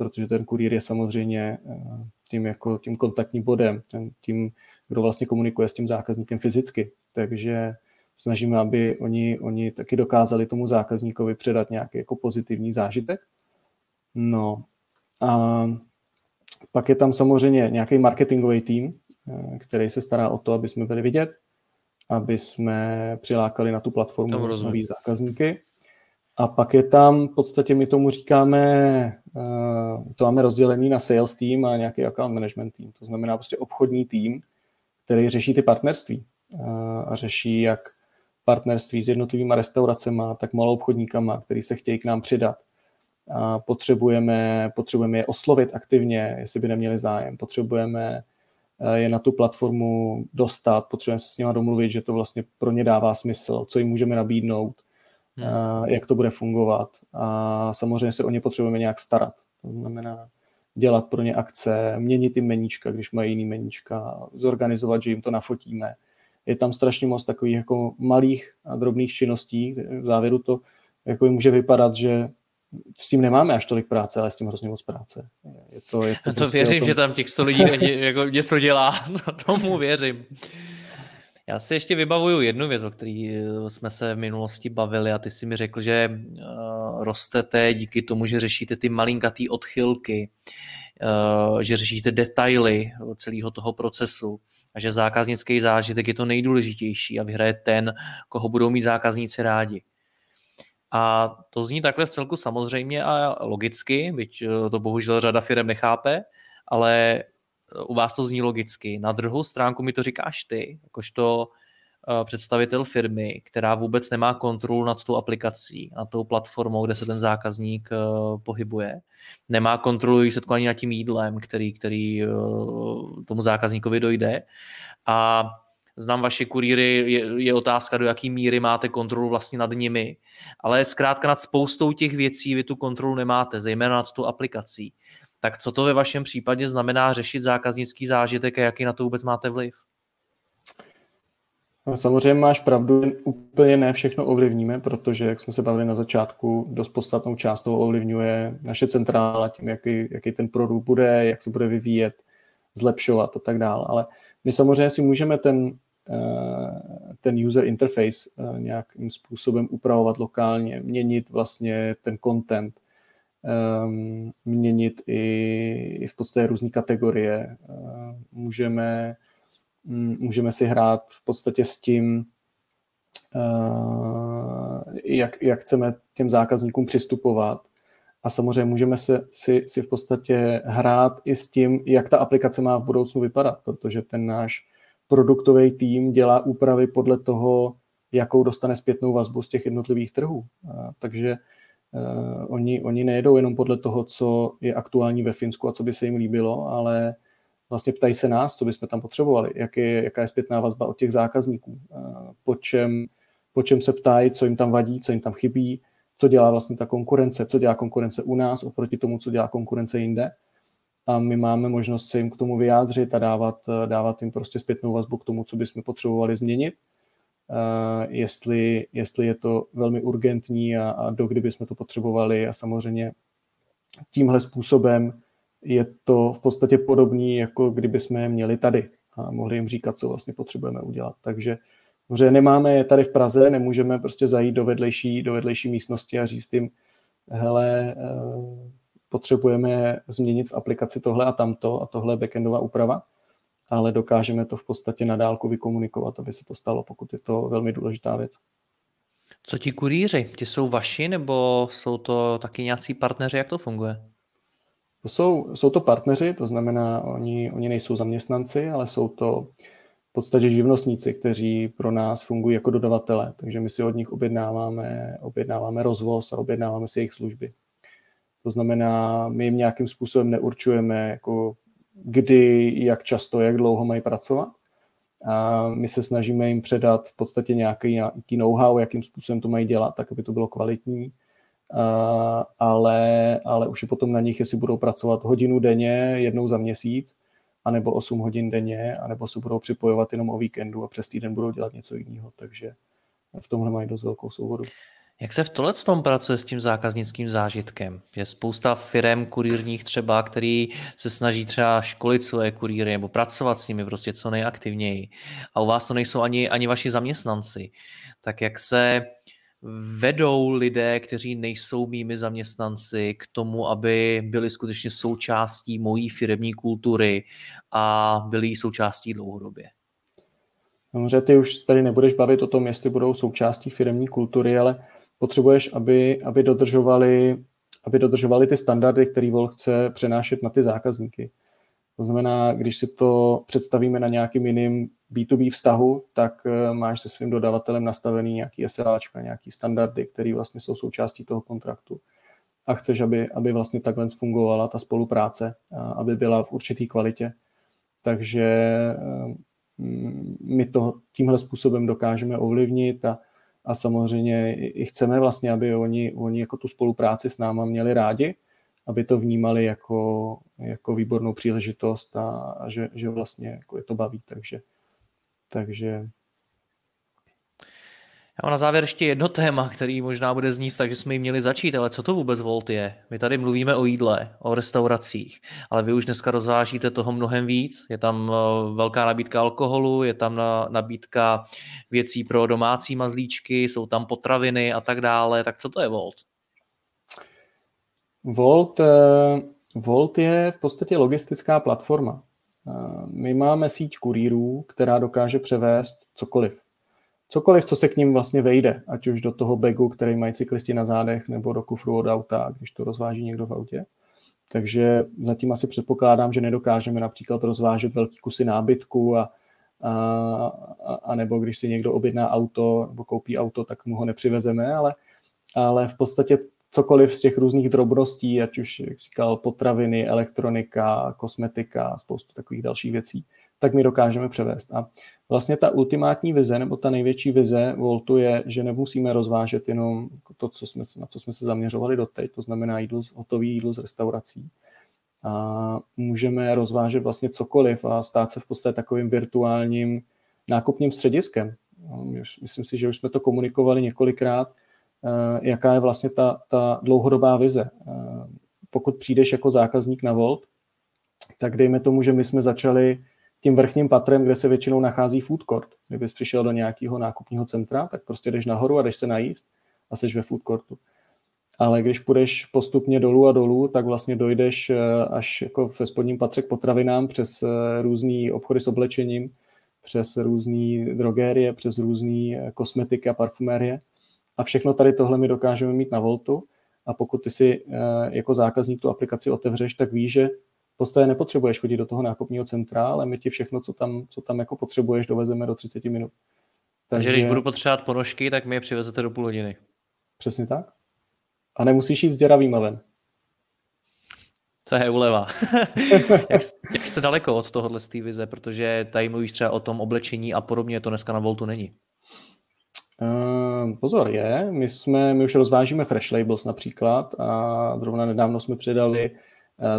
protože ten kurýr je samozřejmě eh, tím, jako tím kontaktním bodem, tím kdo vlastně komunikuje s tím zákazníkem fyzicky. Takže snažíme, aby oni, oni taky dokázali tomu zákazníkovi předat nějaký jako pozitivní zážitek. No a pak je tam samozřejmě nějaký marketingový tým, eh, který se stará o to, aby jsme byli vidět, aby jsme přilákali na tu platformu nový zákazníky. A pak je tam, v podstatě my tomu říkáme, eh, to máme rozdělený na sales team a nějaký account management tým. To znamená prostě obchodní tým, který řeší ty partnerství eh, a řeší jak partnerství s jednotlivými restauracemi, tak malou obchodníkama, který se chtějí k nám přidat. A potřebujeme, potřebujeme je oslovit aktivně, jestli by neměli zájem. Potřebujeme eh, je na tu platformu dostat, potřebujeme se s nimi domluvit, že to vlastně pro ně dává smysl, co jim můžeme nabídnout, hmm. Jak to bude fungovat. A samozřejmě se o ně potřebujeme nějak starat. To znamená dělat pro ně akce, měnit jim meníčka, když mají jiný meníčka, zorganizovat, že jim to nafotíme, je tam strašně moc takových jako malých a drobných činností. V závěru to jako může vypadat, že s tím nemáme až tolik práce, ale s tím hrozně moc práce. Je to, je to, to prostě věřím, tom... že tam těch 100 lidí jako něco dělá, tomu věřím. Já si ještě vybavuju jednu věc, o které eh, jsme se v minulosti bavili a ty si mi řekl, že uh, rostete díky tomu, že řešíte ty malinkatý odchylky, uh, že řešíte detaily celého toho procesu a že zákaznický zážitek je to nejdůležitější a vyhraje ten, koho budou mít zákazníci rádi. A to zní takhle v celku samozřejmě a logicky, byť eh, to bohužel řada firm nechápe, ale eh, u vás to zní logicky. Na druhou stránku mi to říkáš ty, jakožto Eh, představitel firmy, která vůbec nemá kontrolu nad tou aplikací, nad tou platformou, kde se ten zákazník eh, pohybuje. Nemá kontrolu výsledku ani nad tím jídlem, který, který eh, tomu zákazníkovi dojde. A znám vaše kurýry, je, je otázka, do jaký míry máte kontrolu vlastně nad nimi, ale zkrátka nad spoustou těch věcí vy tu kontrolu nemáte, zejména nad tu aplikací. Tak co to ve vašem případě znamená řešit zákaznický zážitek a jaký na to vůbec máte vliv? Samozřejmě máš pravdu, úplně ne všechno ovlivníme, protože, jak jsme se bavili na začátku, dost podstatnou část toho ovlivňuje naše centrála tím, jaký, jaký ten produkt bude, jak se bude vyvíjet, zlepšovat a tak dále. Ale my samozřejmě si můžeme ten, eh, ten user interface eh, nějakým způsobem upravovat lokálně, měnit vlastně ten content, ehm, měnit i v podstatě různé kategorie. Eh, můžeme Mm, můžeme si hrát v podstatě s tím, eh, jak, jak chceme těm zákazníkům přistupovat. A samozřejmě můžeme se, si, si v podstatě hrát i s tím, jak ta aplikace má v budoucnu vypadat, protože ten náš produktový tým dělá úpravy podle toho, jakou dostane zpětnou vazbu z těch jednotlivých trhů. Takže uh, oni, oni nejedou jenom podle toho, co je aktuální ve Finsku a co by se jim líbilo, ale vlastně ptají se nás, co bychom tam potřebovali, jak je, jaká je zpětná vazba od těch zákazníků, po čem, po čem se ptají, co jim tam vadí, co jim tam chybí, co dělá vlastně ta konkurence, co dělá konkurence u nás oproti tomu, co dělá konkurence jinde. A my máme možnost se jim k tomu vyjádřit a dávat, dávat jim prostě zpětnou vazbu k tomu, co bychom potřebovali změnit. Jestli, jestli je to velmi urgentní a, a do kdy bychom to potřebovali a samozřejmě tímhle způsobem je to v podstatě podobný, jako kdyby jsme je měli tady a mohli jim říkat, co vlastně potřebujeme udělat. Takže že nemáme je tady v Praze, nemůžeme prostě zajít do vedlejší, do vedlejší místnosti a říct jim, hele, eh, potřebujeme změnit v aplikaci tohle a tamto a tohle backendová úprava, ale dokážeme to v podstatě na dálku vykomunikovat, aby se to stalo, pokud je to velmi důležitá věc. Co ti kurýři? Ti jsou vaši nebo jsou to taky nějací partneři? Jak to funguje? To jsou, jsou to partneři, to znamená, oni, oni nejsou zaměstnanci, ale jsou to v podstatě živnostníci, kteří pro nás fungují jako dodavatele, takže my si od nich objednáváme, objednáváme rozvoz a objednáváme si jejich služby. To znamená, my jim nějakým způsobem neurčujeme, jako kdy, jak často, jak dlouho mají pracovat. A my se snažíme jim předat v podstatě nějaký, nějaký know-how, jakým způsobem to mají dělat, tak aby to bylo kvalitní Eh, ale, ale už je potom na nich, jestli budou pracovat hodinu denně, jednou za měsíc, anebo 8 hodin denně, anebo se budou připojovat jenom o víkendu a přes týden budou dělat něco jiného, takže v tomhle mají dost velkou souvodu. Jak se v tohle tom pracuje s tím zákaznickým zážitkem? Je spousta firm kurírních třeba, který se snaží třeba školit svoje kurýry nebo pracovat s nimi prostě co nejaktivněji. A u vás to nejsou ani, ani vaši zaměstnanci. Tak jak se vedou lidé, kteří nejsou mými zaměstnanci k tomu, aby byli skutečně součástí mojí firmní kultury a byli součástí dlouhodobě? Samozřejmě ty už tady nebudeš bavit o tom, jestli budou součástí firmní kultury, ale potřebuješ, aby, aby, dodržovali, aby dodržovali ty standardy, který Vol chce přenášet na ty zákazníky. To znamená, když si to představíme na nějakým jiným B2B vztahu, tak eh, máš se svým dodavatelem nastavený nějaký SLAčka, nějaký standardy, které vlastně jsou součástí toho kontraktu. A chceš, aby, aby vlastně takhle fungovala ta spolupráce, aby byla v určitý kvalitě. Takže eh, my to tímhle způsobem dokážeme ovlivnit a, a samozřejmě i chceme vlastně, aby oni, oni jako tu spolupráci s náma měli rádi, aby to vnímali jako, jako výbornou příležitost a, a že, že vlastně jako je to baví. Takže, takže já mám na závěr ještě jedno téma, který možná bude znít tak, že jsme jim měli začít, ale co to vůbec Volt je? My tady mluvíme o jídle, o restauracích, ale vy už dneska rozvážíte toho mnohem víc. Je tam eh, velká nabídka alkoholu, je tam nabídka věcí pro domácí mazlíčky, jsou tam potraviny a tak dále. Tak co to je Volt? Volt, eh, Volt je v podstatě logistická platforma. Eh, my máme síť kurýrů, která dokáže převést cokoliv cokoliv, co se k ním vlastně vejde, ať už do toho bagu, který mají cyklisti na zádech, nebo do kufru od auta, když to rozváží někdo v autě. Takže zatím asi předpokládám, že nedokážeme například rozvážet velký kusy nábytku a, a, a nebo když si někdo objedná auto nebo koupí auto, tak mu ho nepřivezeme, ale, ale v podstatě cokoliv z těch různých drobností, ať už, jak říkal, potraviny, elektronika, kosmetika, spoustu takových dalších věcí, tak my dokážeme převést. A vlastně ta ultimátní vize nebo ta největší vize Voltu je, že nemusíme rozvážet jenom to, co jsme, na co jsme se zaměřovali doteď, to znamená jídlo, hotový jídlo z restaurací. A můžeme rozvážet vlastně cokoliv a stát se v podstatě takovým virtuálním nákupním střediskem. Myslím si, že už jsme to komunikovali několikrát, eh, jaká je vlastně ta, ta dlouhodobá vize. Eh, pokud přijdeš jako zákazník na Volt, tak dejme tomu, že my jsme začali tím vrchním patrem, kde se většinou nachází food court. Kdybys přišel do nějakého nákupního centra, tak prostě jdeš nahoru a jdeš se najíst a jsi ve food courtu. Ale když půjdeš postupně dolů a dolů, tak vlastně dojdeš eh, až jako ve spodním patře k potravinám přes eh, různý obchody s oblečením, přes různé drogérie, přes různé eh, kosmetiky a parfumérie. A všechno tady tohle my dokážeme mít na Voltu. A pokud ty si jako zákazník tu aplikaci otevřeš, tak víš, že podstatě nepotřebuješ chodit do toho nákupního centra, ale my ti všechno, co tam, co tam jako potřebuješ, dovezeme do 30 minut. Takže, Takže když budu potřebovat ponožky, tak mi je přivezete do půl hodiny. Přesně tak. A nemusíš jít s děravýma ven. To je uleva. jak, jak jste daleko od tohohle z té vize, protože tady mluvíš třeba o tom oblečení a podobně, to dneska na Voltu není. Uh, pozor, je. My, jsme, my už rozvážíme Fresh Labels například a zrovna nedávno jsme přidali Eh,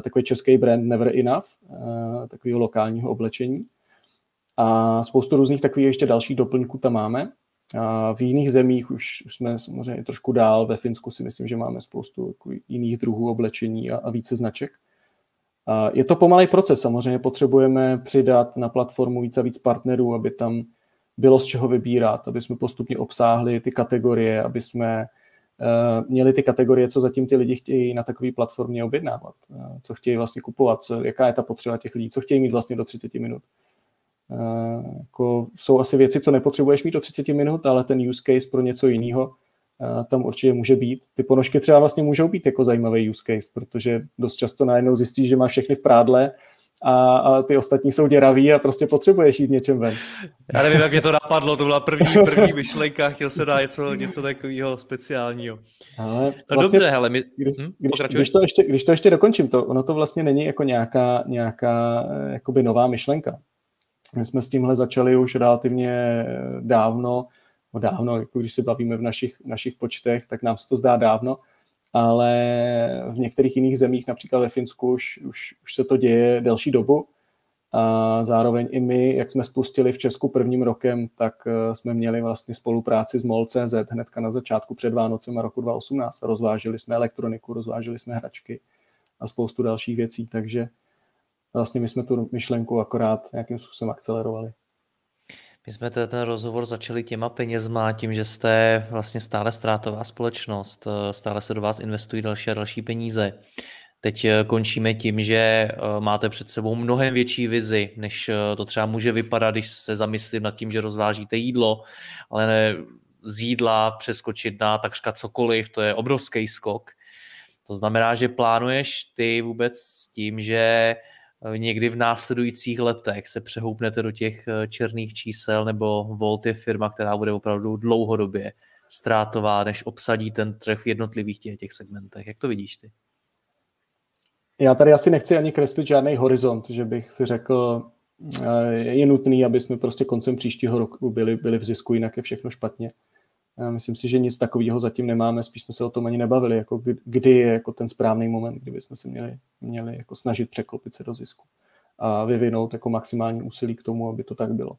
takový český brand Never Enough, eh, takového lokálního oblečení. A spoustu různých takových ještě dalších doplňků tam máme. A v jiných zemích už, už jsme samozřejmě trošku dál. Ve Finsku si myslím, že máme spoustu jiných druhů oblečení a, a více značek. A je to pomalý proces. Samozřejmě potřebujeme přidat na platformu víc a víc partnerů, aby tam bylo z čeho vybírat, aby jsme postupně obsáhli ty kategorie, aby jsme Eh, měli ty kategorie, co zatím ty lidi chtějí na takové platformě objednávat, eh, co chtějí vlastně kupovat, co, jaká je ta potřeba těch lidí, co chtějí mít vlastně do 30 minut. Uh, jako jsou asi věci, co nepotřebuješ mít do 30 minut, ale ten use case pro něco jiného tam určitě může být. Ty ponožky třeba vlastně můžou být jako zajímavý use case, protože dost často najednou zjistíš, že máš všechny v prádle a, a ty ostatní jsou děraví a prostě potřebuješ jít něčem ven. Já nevím, jak mě to napadlo, to byla první, první myšlenka, chtěl se dát něco, něco takového speciálního. Ale no vlastně, dobře, hele, my... když, hm, když, když, to ještě, když to ještě dokončím, to, ono to vlastně není jako nějaká, nějaká eh, jakoby nová myšlenka. My jsme s tímhle začali už relativně eh, dávno, no dávno, jako když se bavíme v našich, v našich počtech, tak nám se to zdá dávno, ale v některých jiných zemích, například ve Finsku, už, už, už se to děje delší dobu. A zároveň i my, jak jsme spustili v Česku prvním rokem, tak eh, jsme měli vlastně spolupráci s MOL.cz hnedka na začátku před Vánocem roku 2018. Rozvážili jsme elektroniku, rozvážili jsme hračky a spoustu dalších věcí, takže vlastně my jsme tu myšlenku akorát nějakým způsobem akcelerovali. My jsme ten rozhovor začali těma penězma, tím, že jste vlastně stále ztrátová společnost, eh, stále se do vás investují další a další peníze. Teď eh, končíme tím, že eh, máte před sebou mnohem větší vizi, než to třeba může vypadat, když se zamyslím nad tím, že rozvážíte jídlo, ale ne, z jídla přeskočit na takřka cokoliv, to je obrovský skok. To znamená, že plánuješ ty vůbec s tím, že někdy v následujících letech se přehoupnete do těch eh, černých čísel, nebo Volt je firma, která bude opravdu dlouhodobě ztrátová, než obsadí ten trh v jednotlivých těch, těch segmentech. Jak to vidíš ty? Já tady asi nechci ani kreslit žádný horizont, že bych si řekl, eh, je nutný, aby jsme prostě koncem příštího roku byli, byli v zisku, jinak je všechno špatně. Myslím si, že nic takového zatím nemáme, spíš jsme se o tom ani nebavili, jako kdy je jako ten správný moment, kdyby jsme se měli, měli jako snažit překlopit se do zisku a vyvinout jako maximální úsilí k tomu, aby to tak bylo.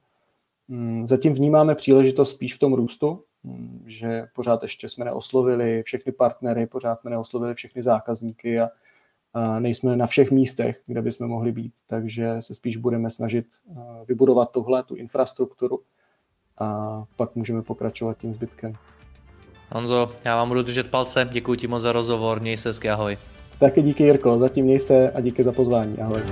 Mm, zatím vnímáme příležitost spíš v tom růstu, mm, že pořád ještě jsme neoslovili všechny partnery, pořád jsme neoslovili všechny zákazníky a, a nejsme na všech místech, kde bychom mohli být, takže se spíš budeme snažit vybudovat tohle, tu infrastrukturu, a pak můžeme pokračovat tím zbytkem. Honzo, já vám budu držet palce, děkuji ti moc za rozhovor, měj se hezky, ahoj. Taky díky Jirko, zatím měj se a díky za pozvání, ahoj.